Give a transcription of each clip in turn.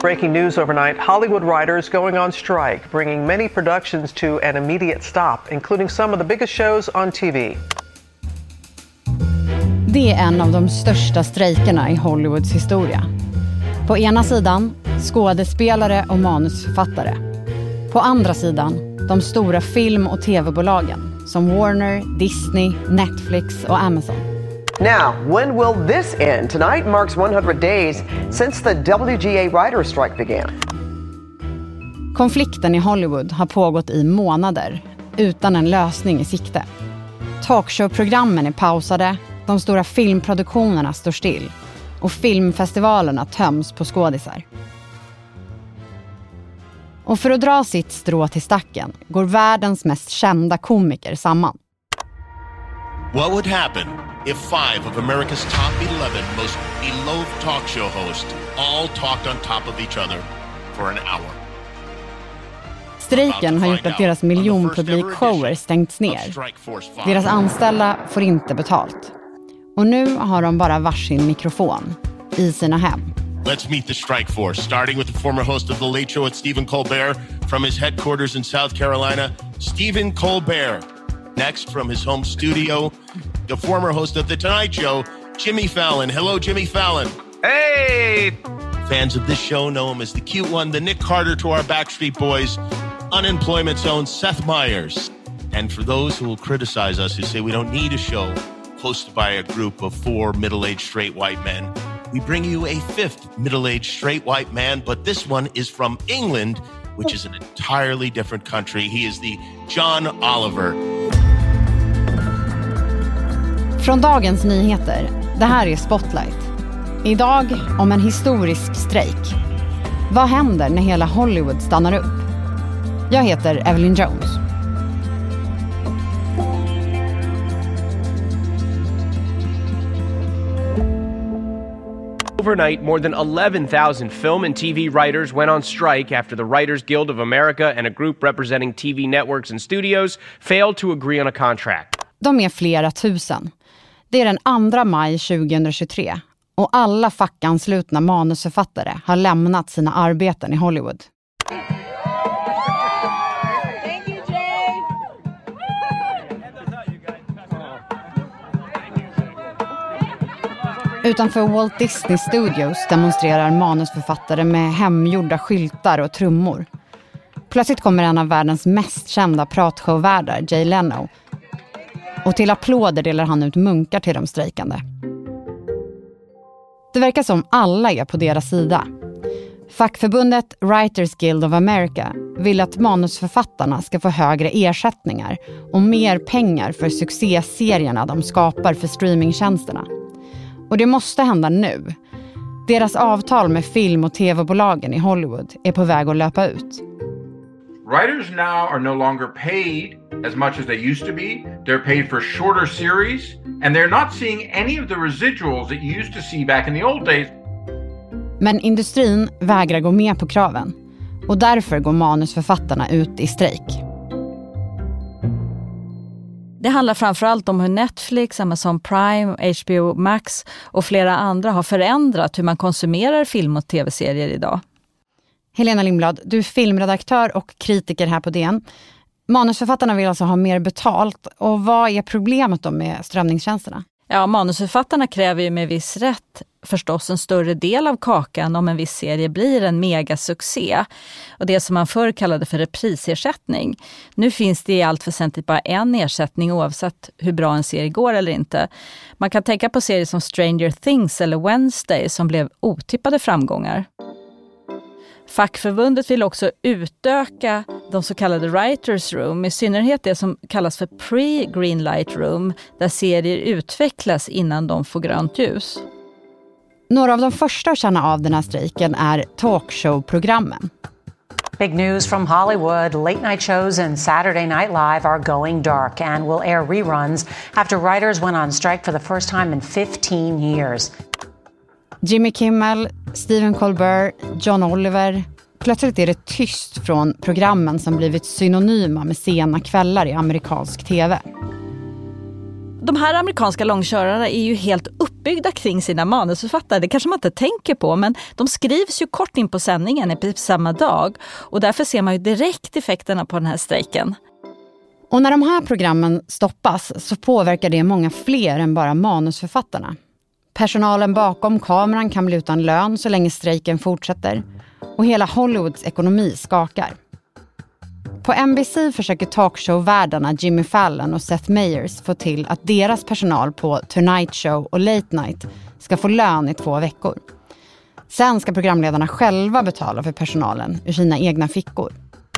Breaking news overnight Hollywood writers going on strike, bringing many productions to an immediate stop, including some of the biggest shows on TV. Det är en av de största strejkerna i Hollywoods historia. På ena sidan skådespelare och manusförfattare. På andra sidan de stora film och tv-bolagen som Warner, Disney, Netflix och Amazon. Now, when will this end? Tonight marks 100 days since the WGA writers strike began. Konflikten i Hollywood har pågått i månader utan en lösning i sikte. Talkshow-programmen är pausade, de stora filmproduktionerna står still och filmfestivalerna töms på skådisar. Och för att dra sitt strå till stacken går världens mest kända komiker samman. What would happen if five of America's top 11 most beloved talk show hosts all talked on top of each other for an hour? Strejken har gjort att deras miljonpublikshower stängts ner. Deras anställda får inte betalt. Och nu har de bara varsin mikrofon i sina hem. Let's meet the strike force, starting with the former host of The Late Show with Stephen Colbert from his headquarters in South Carolina, Stephen Colbert. Next, from his home studio, the former host of The Tonight Show, Jimmy Fallon. Hello, Jimmy Fallon. Hey! Fans of this show know him as the cute one, the Nick Carter to our Backstreet Boys, unemployment zone, Seth Meyers. And for those who will criticize us, who say we don't need a show hosted by a group of four middle aged straight white men, we bring you a fifth middle aged straight white man, but this one is from England, which is an entirely different country. He is the John Oliver. Från dagens nyheter, det här är Spotlight. Idag om en historisk strejk. Vad händer när hela Hollywood stannar upp? Jag heter Evelyn Jones. Overnight, more than 11,000 film and TV writers went on strike after the Writers Guild of America and a group representing TV networks and studios failed to agree on a contract. De är flera tusen. Det är den 2 maj 2023 och alla fackanslutna manusförfattare har lämnat sina arbeten i Hollywood. Utanför Walt Disney Studios demonstrerar manusförfattare med hemgjorda skyltar och trummor. Plötsligt kommer en av världens mest kända pratshowvärdar, Jay Leno. Och till applåder delar han ut munkar till de strejkande. Det verkar som alla är på deras sida. Fackförbundet Writers Guild of America vill att manusförfattarna ska få högre ersättningar och mer pengar för succéserierna de skapar för streamingtjänsterna. Och det måste hända nu. Deras avtal med film och tv-bolagen i Hollywood är på väg att löpa ut. Writers now are no longer paid as much as they used to be. They're paid for shorter series, and they're not seeing any of the residuals that you used to see back in the old days. Men industrin vägrar gå med på kraven och därför går manusförfattarna ut i strejk. Det handlar framförallt om hur Netflix, Amazon Prime, HBO Max och flera andra har förändrat hur man konsumerar film och tv-serier idag. Helena Lindblad, du är filmredaktör och kritiker här på DN. Manusförfattarna vill alltså ha mer betalt. Och vad är problemet då med strömningstjänsterna? Ja, manusförfattarna kräver ju med viss rätt förstås en större del av kakan om en viss serie blir en megasuccé. Och det som man förr kallade för reprisersättning. Nu finns det i allt väsentligt bara en ersättning oavsett hur bra en serie går eller inte. Man kan tänka på serier som Stranger Things eller Wednesday som blev otippade framgångar. Fackförbundet vill också utöka de så kallade writers room, i synnerhet det som kallas för pre-greenlight room, där serier utvecklas innan de får grönt ljus. Några av de första att känna av den här strejken är talkshow-programmen. Big news from Hollywood. Late night shows and Saturday Night Live are going dark and will air reruns after writers went on strike for the first time in 15 years. Jimmy Kimmel, Stephen Colbert, John Oliver. Plötsligt är det tyst från programmen som blivit synonyma med sena kvällar i amerikansk tv. de här amerikanska långkörarna är ju helt uppbyggda kring sina manusförfattare. Det kanske man inte tänker på, men de skrivs ju kort in på sändningen, i samma dag. Och därför ser man ju direkt effekterna på den här strejken. Och när de här programmen stoppas så påverkar det många fler än bara manusförfattarna. Personalen bakom kameran kan bli utan lön så länge strejken fortsätter. Och hela Hollywoods ekonomi skakar. På NBC försöker talkshow-värdarna Jimmy Fallon och Seth Meyers få till att deras personal på Tonight Show och Late Night ska få lön i två veckor. Sen ska programledarna själva betala för personalen ur sina egna fickor.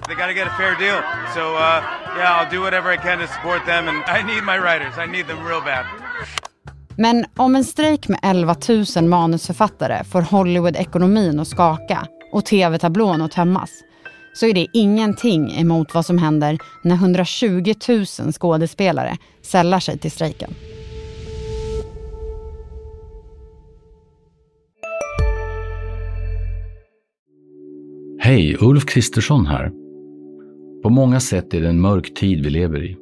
They gotta get a fair deal. So uh, yeah, I'll do whatever I can to support them and I need my writers. I need them real bad. Men om en strejk med 11 000 manusförfattare får Hollywood-ekonomin att skaka och tv-tablån att tömmas så är det ingenting emot vad som händer när 120 000 skådespelare sällar sig till strejken. Hej, Ulf Kristersson här. På många sätt är det en mörk tid vi lever i.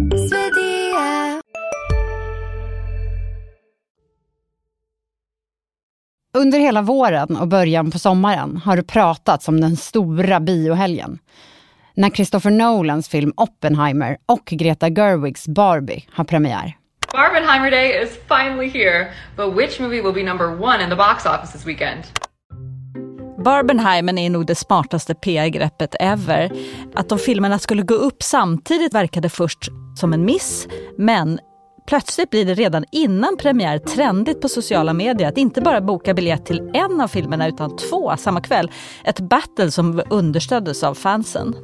Under hela våren och början på sommaren har det pratats om den stora biohelgen när Christopher Nolans film Oppenheimer och Greta Gerwigs Barbie har premiär. Barbenheimer Day is finally here, but which movie will be number one in the box office this weekend? Barbenheimer är nog det smartaste PR-greppet ever. Att de filmerna skulle gå upp samtidigt verkade först som en miss, men plötsligt blir det redan innan premiär trendigt på sociala medier att inte bara boka biljett till en av filmerna utan två samma kväll. Ett battle som understöddes av fansen.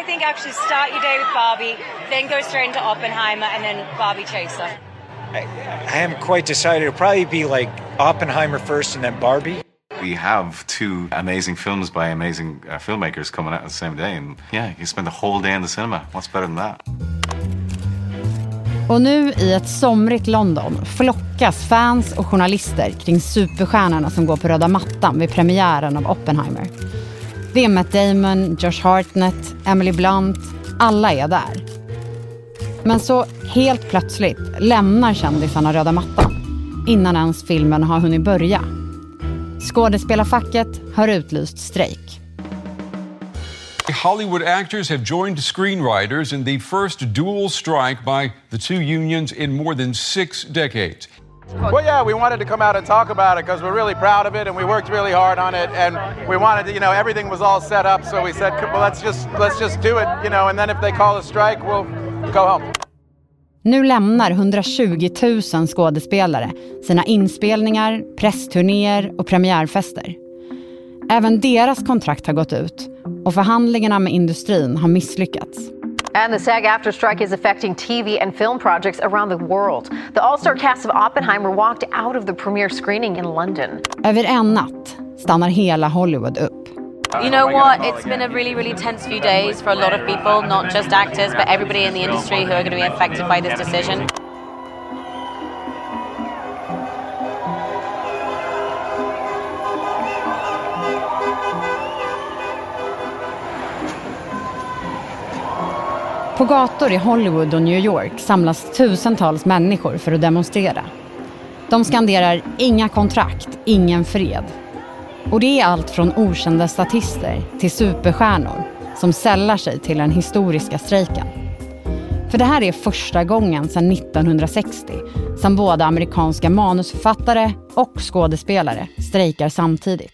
I think actually start your day with Barbie, then go straight into Oppenheimer, and then Barbie Chaser. I, I haven't quite decided. It'll probably be like Oppenheimer first and then Barbie. We have two amazing films by amazing uh, filmmakers coming out on the same day, and yeah, you spend the whole day in the cinema. What's better than that? Och nu i ett somrigt London flockas fans och journalister kring superstjärnorna som går på röda mattan vid premiären av Oppenheimer. Det är Matt Damon, Josh Hartnett, Emily Blunt. Alla är där. Men så helt plötsligt lämnar kändisarna röda mattan innan ens filmen har hunnit börja. Skådespelarfacket har utlyst strejk. Hollywood actors have joined screenwriters in the first dual strike by the two unions in more than six decades. Well, yeah, we wanted to come out and talk about it because we're really proud of it and we worked really hard on it and we wanted to, you know, everything was all set up. So we said, well, let's just let's just do it, you know, and then if they call a strike, we'll go home. Nu lämnar 120 000 skådespelare sina inspelningar, pressturnéer och premiärfester. Även deras kontrakt har gått ut och förhandlingarna med industrin har misslyckats. And the SAG after strike is affecting TV and film projects around the world. The all star cast of Oppenheimer walked out of the premiere screening in London. Över en natt stannar hela Hollywood upp. You know what? It's been a really, really tense few days for a lot of people, not just actors, but everybody in the industry who are going to be affected by this decision. På gator i Hollywood och New York samlas tusentals människor för att demonstrera. De skanderar inga kontrakt, ingen fred. Och det är allt från okända statister till superstjärnor som sällar sig till den historiska strejken. För det här är första gången sedan 1960 som både amerikanska manusförfattare och skådespelare strejkar samtidigt.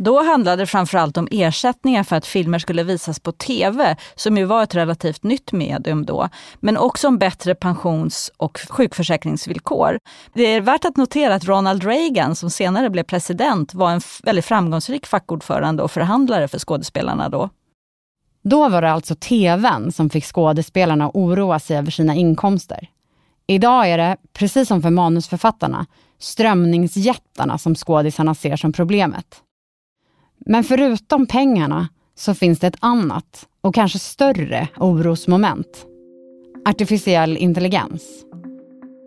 Då handlade det framförallt om ersättningar för att filmer skulle visas på tv, som ju var ett relativt nytt medium då, men också om bättre pensions och sjukförsäkringsvillkor. Det är värt att notera att Ronald Reagan, som senare blev president, var en väldigt framgångsrik fackordförande och förhandlare för skådespelarna då. Då var det alltså tvn som fick skådespelarna att oroa sig över sina inkomster. Idag är det, precis som för manusförfattarna, strömningsjättarna som skådisarna ser som problemet. Men förutom pengarna så finns det ett annat och kanske större orosmoment. Artificiell intelligens.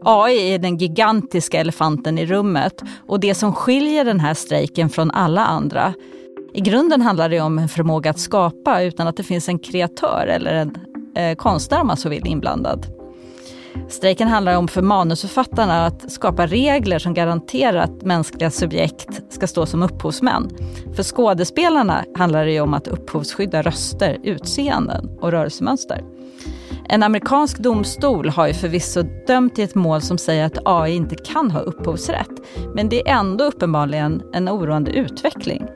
AI är den gigantiska elefanten i rummet och det som skiljer den här strejken från alla andra. I grunden handlar det om en förmåga att skapa utan att det finns en kreatör eller en eh, konstnär om man så vill inblandad. Strejken handlar om för manusförfattarna att skapa regler som garanterar att mänskliga subjekt ska stå som upphovsmän. För skådespelarna handlar det ju om att upphovsskydda röster, utseenden och rörelsemönster. En amerikansk domstol har ju förvisso dömt i ett mål som säger att AI inte kan ha upphovsrätt. Men det är ändå uppenbarligen en oroande utveckling.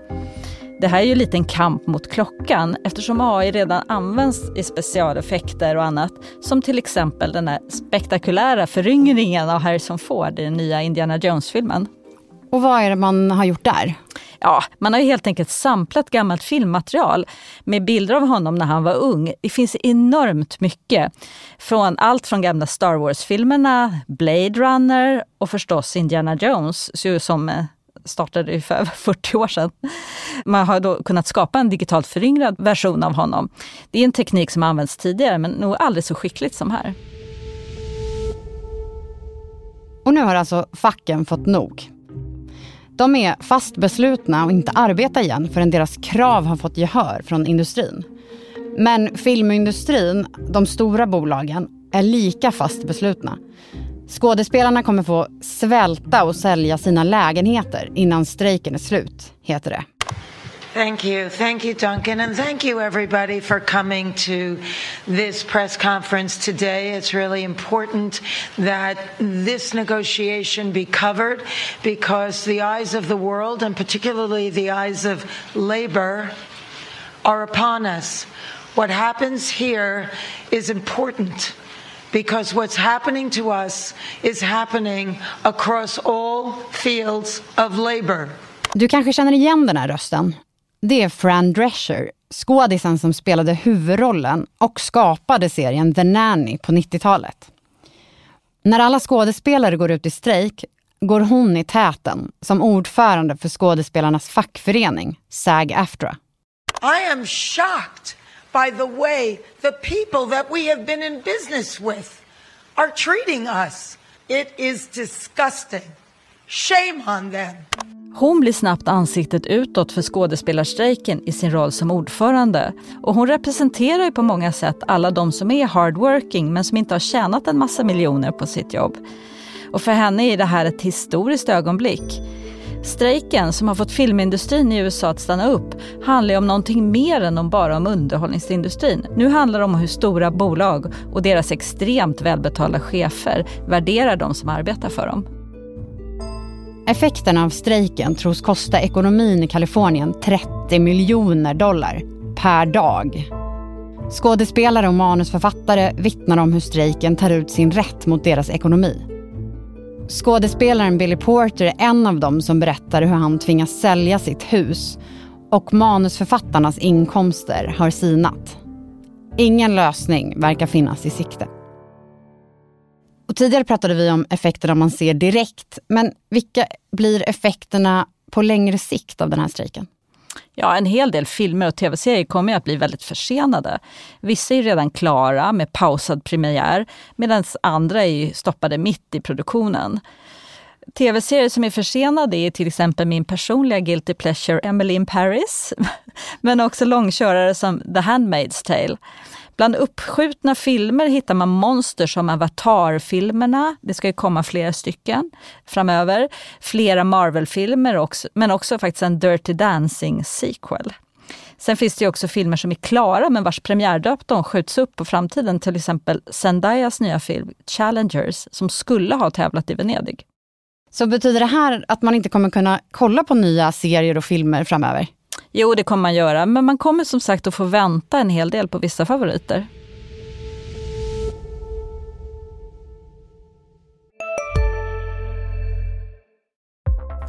Det här är ju lite en kamp mot klockan eftersom AI redan används i specialeffekter och annat. Som till exempel den här spektakulära föryngringen av Harrison Ford i den nya Indiana Jones-filmen. Och vad är det man har gjort där? Ja, man har helt enkelt samplat gammalt filmmaterial med bilder av honom när han var ung. Det finns enormt mycket. Från allt från gamla Star Wars-filmerna, Blade Runner och förstås Indiana Jones som eh, startade för över 40 år sedan. Man har då kunnat skapa en digitalt föryngrad version av honom. Det är en teknik som använts tidigare men nog aldrig så skickligt som här. Och nu har alltså facken fått nog. De är fast beslutna att inte arbeta igen förrän deras krav har fått gehör från industrin. Men filmindustrin, de stora bolagen, är lika fast beslutna. Skådespelarna kommer få svälta och sälja sina lägenheter innan strejken är slut, heter det. Thank you. Thank you, Duncan. And thank you, everybody, for coming to this press conference today. It's really important that this negotiation be covered because the eyes of the world, and particularly the eyes of labor, are upon us. What happens here is important because what's happening to us is happening across all fields of labor. Du kanske känner igen den här rösten. Det är Fran Drescher, skådisen som spelade huvudrollen och skapade serien The Nanny på 90-talet. När alla skådespelare går ut i strejk går hon i täten som ordförande för skådespelarnas fackförening, SAG-AFTRA. I am shocked by the way the people that we have been in business with are treating us. It is disgusting. Shame on them. Hon blir snabbt ansiktet utåt för skådespelarstrejken i sin roll som ordförande. Och hon representerar ju på många sätt alla de som är hardworking men som inte har tjänat en massa miljoner på sitt jobb. Och för henne är det här ett historiskt ögonblick. Strejken som har fått filmindustrin i USA att stanna upp handlar ju om någonting mer än om bara om underhållningsindustrin. Nu handlar det om hur stora bolag och deras extremt välbetalda chefer värderar de som arbetar för dem. Effekterna av strejken tros kosta ekonomin i Kalifornien 30 miljoner dollar per dag. Skådespelare och manusförfattare vittnar om hur strejken tar ut sin rätt mot deras ekonomi. Skådespelaren Billy Porter är en av dem som berättar hur han tvingas sälja sitt hus och manusförfattarnas inkomster har sinat. Ingen lösning verkar finnas i sikte. Och tidigare pratade vi om effekterna man ser direkt. Men vilka blir effekterna på längre sikt av den här strejken? Ja, en hel del filmer och tv-serier kommer att bli väldigt försenade. Vissa är redan klara med pausad premiär medan andra är stoppade mitt i produktionen. Tv-serier som är försenade är till exempel min personliga guilty pleasure Emily in Paris, men också långkörare som The Handmaid's Tale. Bland uppskjutna filmer hittar man monster som Avatar-filmerna. Det ska ju komma flera stycken framöver. Flera Marvel-filmer också, men också faktiskt en Dirty Dancing-sequel. Sen finns det också filmer som är klara men vars premiärdatum skjuts upp på framtiden. Till exempel Zendayas nya film Challengers som skulle ha tävlat i Venedig. Så betyder det här att man inte kommer kunna kolla på nya serier och filmer framöver? Jo, det kommer man göra, men man kommer som sagt att få vänta en hel del på vissa favoriter.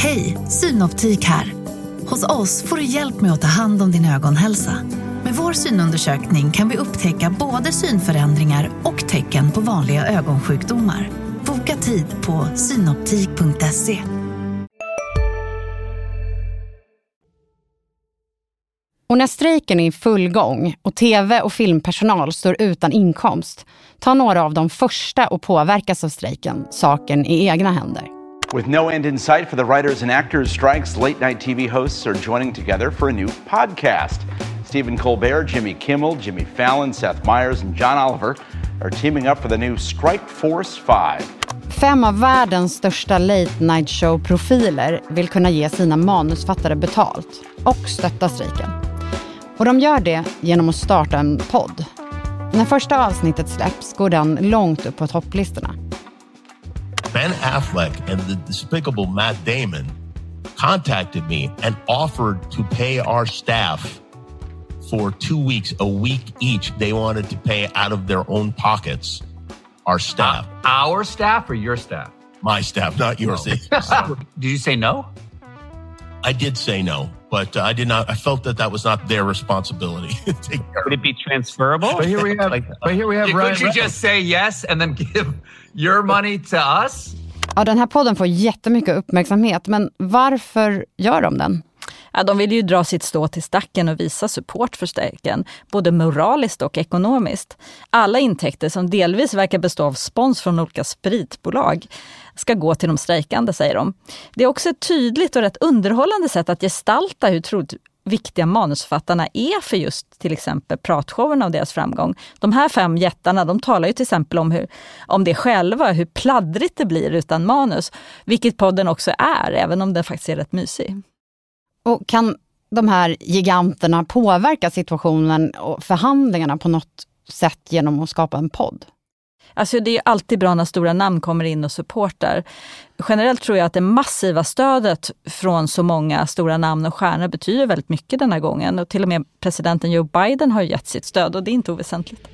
Hej, Synoptik här. Hos oss får du hjälp med att ta hand om din ögonhälsa. Med vår synundersökning kan vi upptäcka både synförändringar och tecken på vanliga ögonsjukdomar. Boka tid på synoptik.se. Och när strejken är i full gång och tv och filmpersonal står utan inkomst tar några av de första att påverkas av strejken saken i egna händer. With no end in sight for the writers and actors strikes, late night TV hosts are joining together for a new podcast. Stephen Colbert, Jimmy Kimmel, Jimmy Fallon, Seth Meyers, and John Oliver are teaming up for the new Strike Force 5. Fem av världens största late night show-profiler vill kunna ge sina manusfattare betalt och stötta strejken. Och de gör det genom att starta en podd. När första avsnittet släpps går den långt upp på topplistorna. Ben Affleck and the despicable Matt Damon contacted me and offered to pay our staff for two weeks, a week each. They wanted to pay out of their own pockets. Our staff. Uh, our staff or your staff? My staff, not yours. Oh. Did you say no? I did say no, but uh, I did not. I felt that that was not their responsibility. to Would it be transferable? But here we have- but here we have Could Ryan you Reynolds. just say yes and then give your money to us? Ja, den här podden får jättemycket uppmärksamhet, men varför gör de den? Ja, de vill ju dra sitt stå till stacken och visa support för strejken, både moraliskt och ekonomiskt. Alla intäkter, som delvis verkar bestå av spons från olika spritbolag, ska gå till de strejkande, säger de. Det är också ett tydligt och rätt underhållande sätt att gestalta hur troligt viktiga manusförfattarna är för just till exempel pratshowerna och deras framgång. De här fem jättarna de talar ju till exempel om, hur, om det själva, hur pladdrigt det blir utan manus. Vilket podden också är, även om den faktiskt är rätt mysig. Och kan de här giganterna påverka situationen och förhandlingarna på något sätt genom att skapa en podd? Alltså det är alltid bra när stora namn kommer in och supportar. Generellt tror jag att det massiva stödet från så många stora namn och stjärnor betyder väldigt mycket den här gången. Och till och med presidenten Joe Biden har gett sitt stöd och det är inte oväsentligt.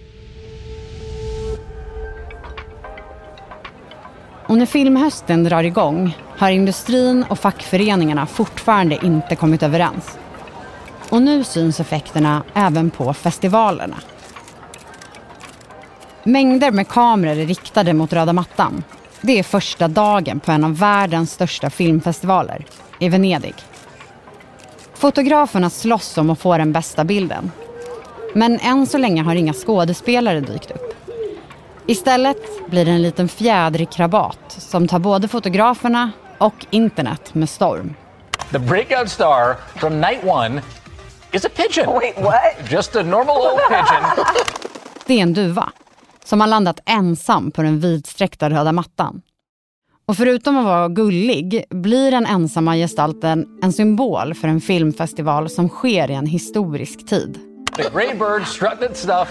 Och när filmhösten drar igång har industrin och fackföreningarna fortfarande inte kommit överens. Och nu syns effekterna även på festivalerna. Mängder med kameror är riktade mot röda mattan. Det är första dagen på en av världens största filmfestivaler, i Venedig. Fotograferna slåss om att få den bästa bilden. Men än så länge har inga skådespelare dykt upp. Istället blir det en liten fjädrig krabat som tar både fotograferna och internet med storm. The breakout star from night one is a pigeon. Wait, what? Just a normal old pigeon. Det är en duva som har landat ensam på den vidsträckta röda mattan. Och förutom att vara gullig blir den ensamma gestalten en symbol för en filmfestival som sker i en historisk tid. The gray bird strutting its stuff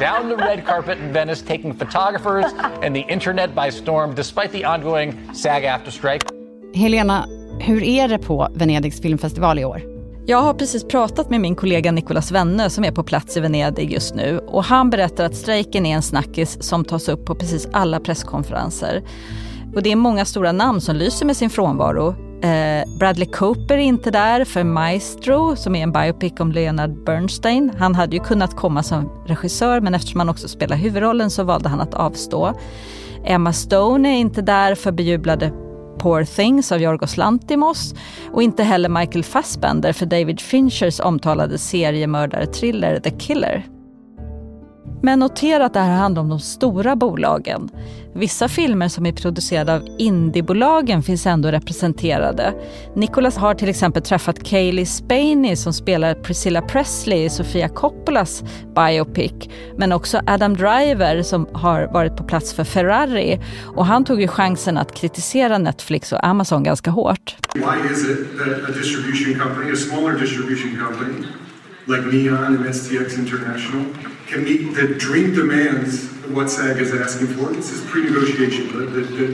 down the red carpet in Venice, taking photographers and the internet by storm despite the ongoing SAG after strike. Helena, hur är det på Venedigs filmfestival i år? Jag har precis pratat med min kollega Nicolas Wenne som är på plats i Venedig just nu och han berättar att strejken är en snackis som tas upp på precis alla presskonferenser. Och det är många stora namn som lyser med sin frånvaro. Eh, Bradley Cooper är inte där för Maestro som är en biopic om Leonard Bernstein. Han hade ju kunnat komma som regissör men eftersom han också spelar huvudrollen så valde han att avstå. Emma Stone är inte där för bejublade Poor Things av Yorgos Lantimos och inte heller Michael Fassbender för David Finchers omtalade seriemördare-thriller The Killer. Men notera att det här handlar om de stora bolagen. Vissa filmer som är producerade av indiebolagen finns ändå representerade. Nicholas har till exempel träffat Kaylee Spaney som spelar Priscilla Presley i Sofia Coppolas biopic. Men också Adam Driver som har varit på plats för Ferrari. Och han tog ju chansen att kritisera Netflix och Amazon ganska hårt. Why is it that a distribution company, a smaller distribution company, like Neon and STX International, can meet the dream demands of what SAG is asking for? This is pre-negotiation, the, the, the,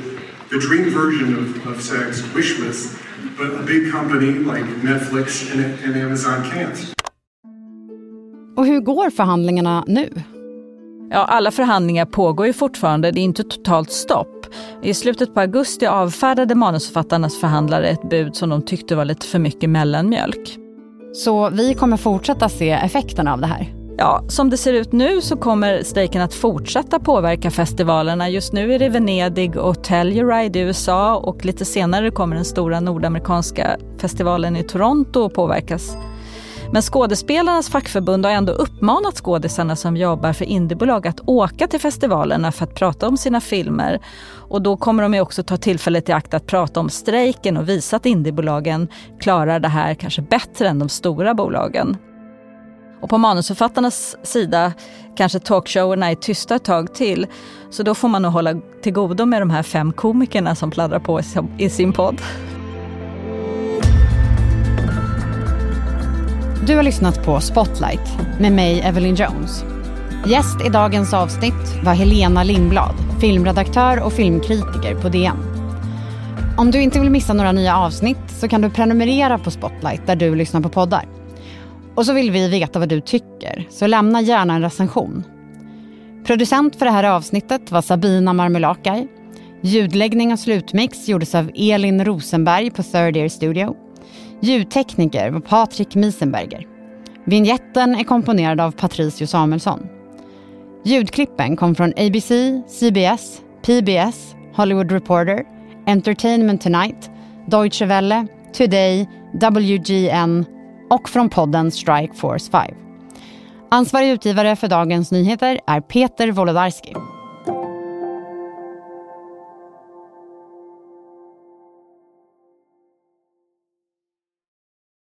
the dream version of, of SAG's wish list, but a big company like Netflix and, and Amazon can't. Och hur går förhandlingarna nu? Ja, alla förhandlingar pågår ju fortfarande, det är inte totalt stopp. I slutet på augusti avfärdade manusförfattarnas förhandlare ett bud som de tyckte var lite för mycket mellanmjölk. Så vi kommer fortsätta se effekterna av det här? Ja, som det ser ut nu så kommer strejken att fortsätta påverka festivalerna. Just nu är det Venedig och Telluride i USA och lite senare kommer den stora nordamerikanska festivalen i Toronto att påverkas. Men skådespelarnas fackförbund har ändå uppmanat skådisarna som jobbar för indiebolag att åka till festivalerna för att prata om sina filmer. Och då kommer de också ta tillfället i akt att prata om strejken och visa att indiebolagen klarar det här kanske bättre än de stora bolagen. Och på manusförfattarnas sida kanske talkshowerna är tysta ett tag till. Så då får man nog hålla till godo med de här fem komikerna som pladdrar på i sin podd. Du har lyssnat på Spotlight med mig, Evelyn Jones. Gäst i dagens avsnitt var Helena Lindblad, filmredaktör och filmkritiker på DN. Om du inte vill missa några nya avsnitt så kan du prenumerera på Spotlight där du lyssnar på poddar. Och så vill vi veta vad du tycker, så lämna gärna en recension. Producent för det här avsnittet var Sabina Marmulakai. Ljudläggning och slutmix gjordes av Elin Rosenberg på Third Ear Studio. Ljudtekniker var Patrik Miesenberger. Vinjetten är komponerad av Patricio Samuelsson. Ljudklippen kom från ABC, CBS, PBS, Hollywood Reporter, Entertainment Tonight, Deutsche Welle, Today, WGN och från podden Strike Force 5. Ansvarig utgivare för Dagens Nyheter är Peter Wolodarski.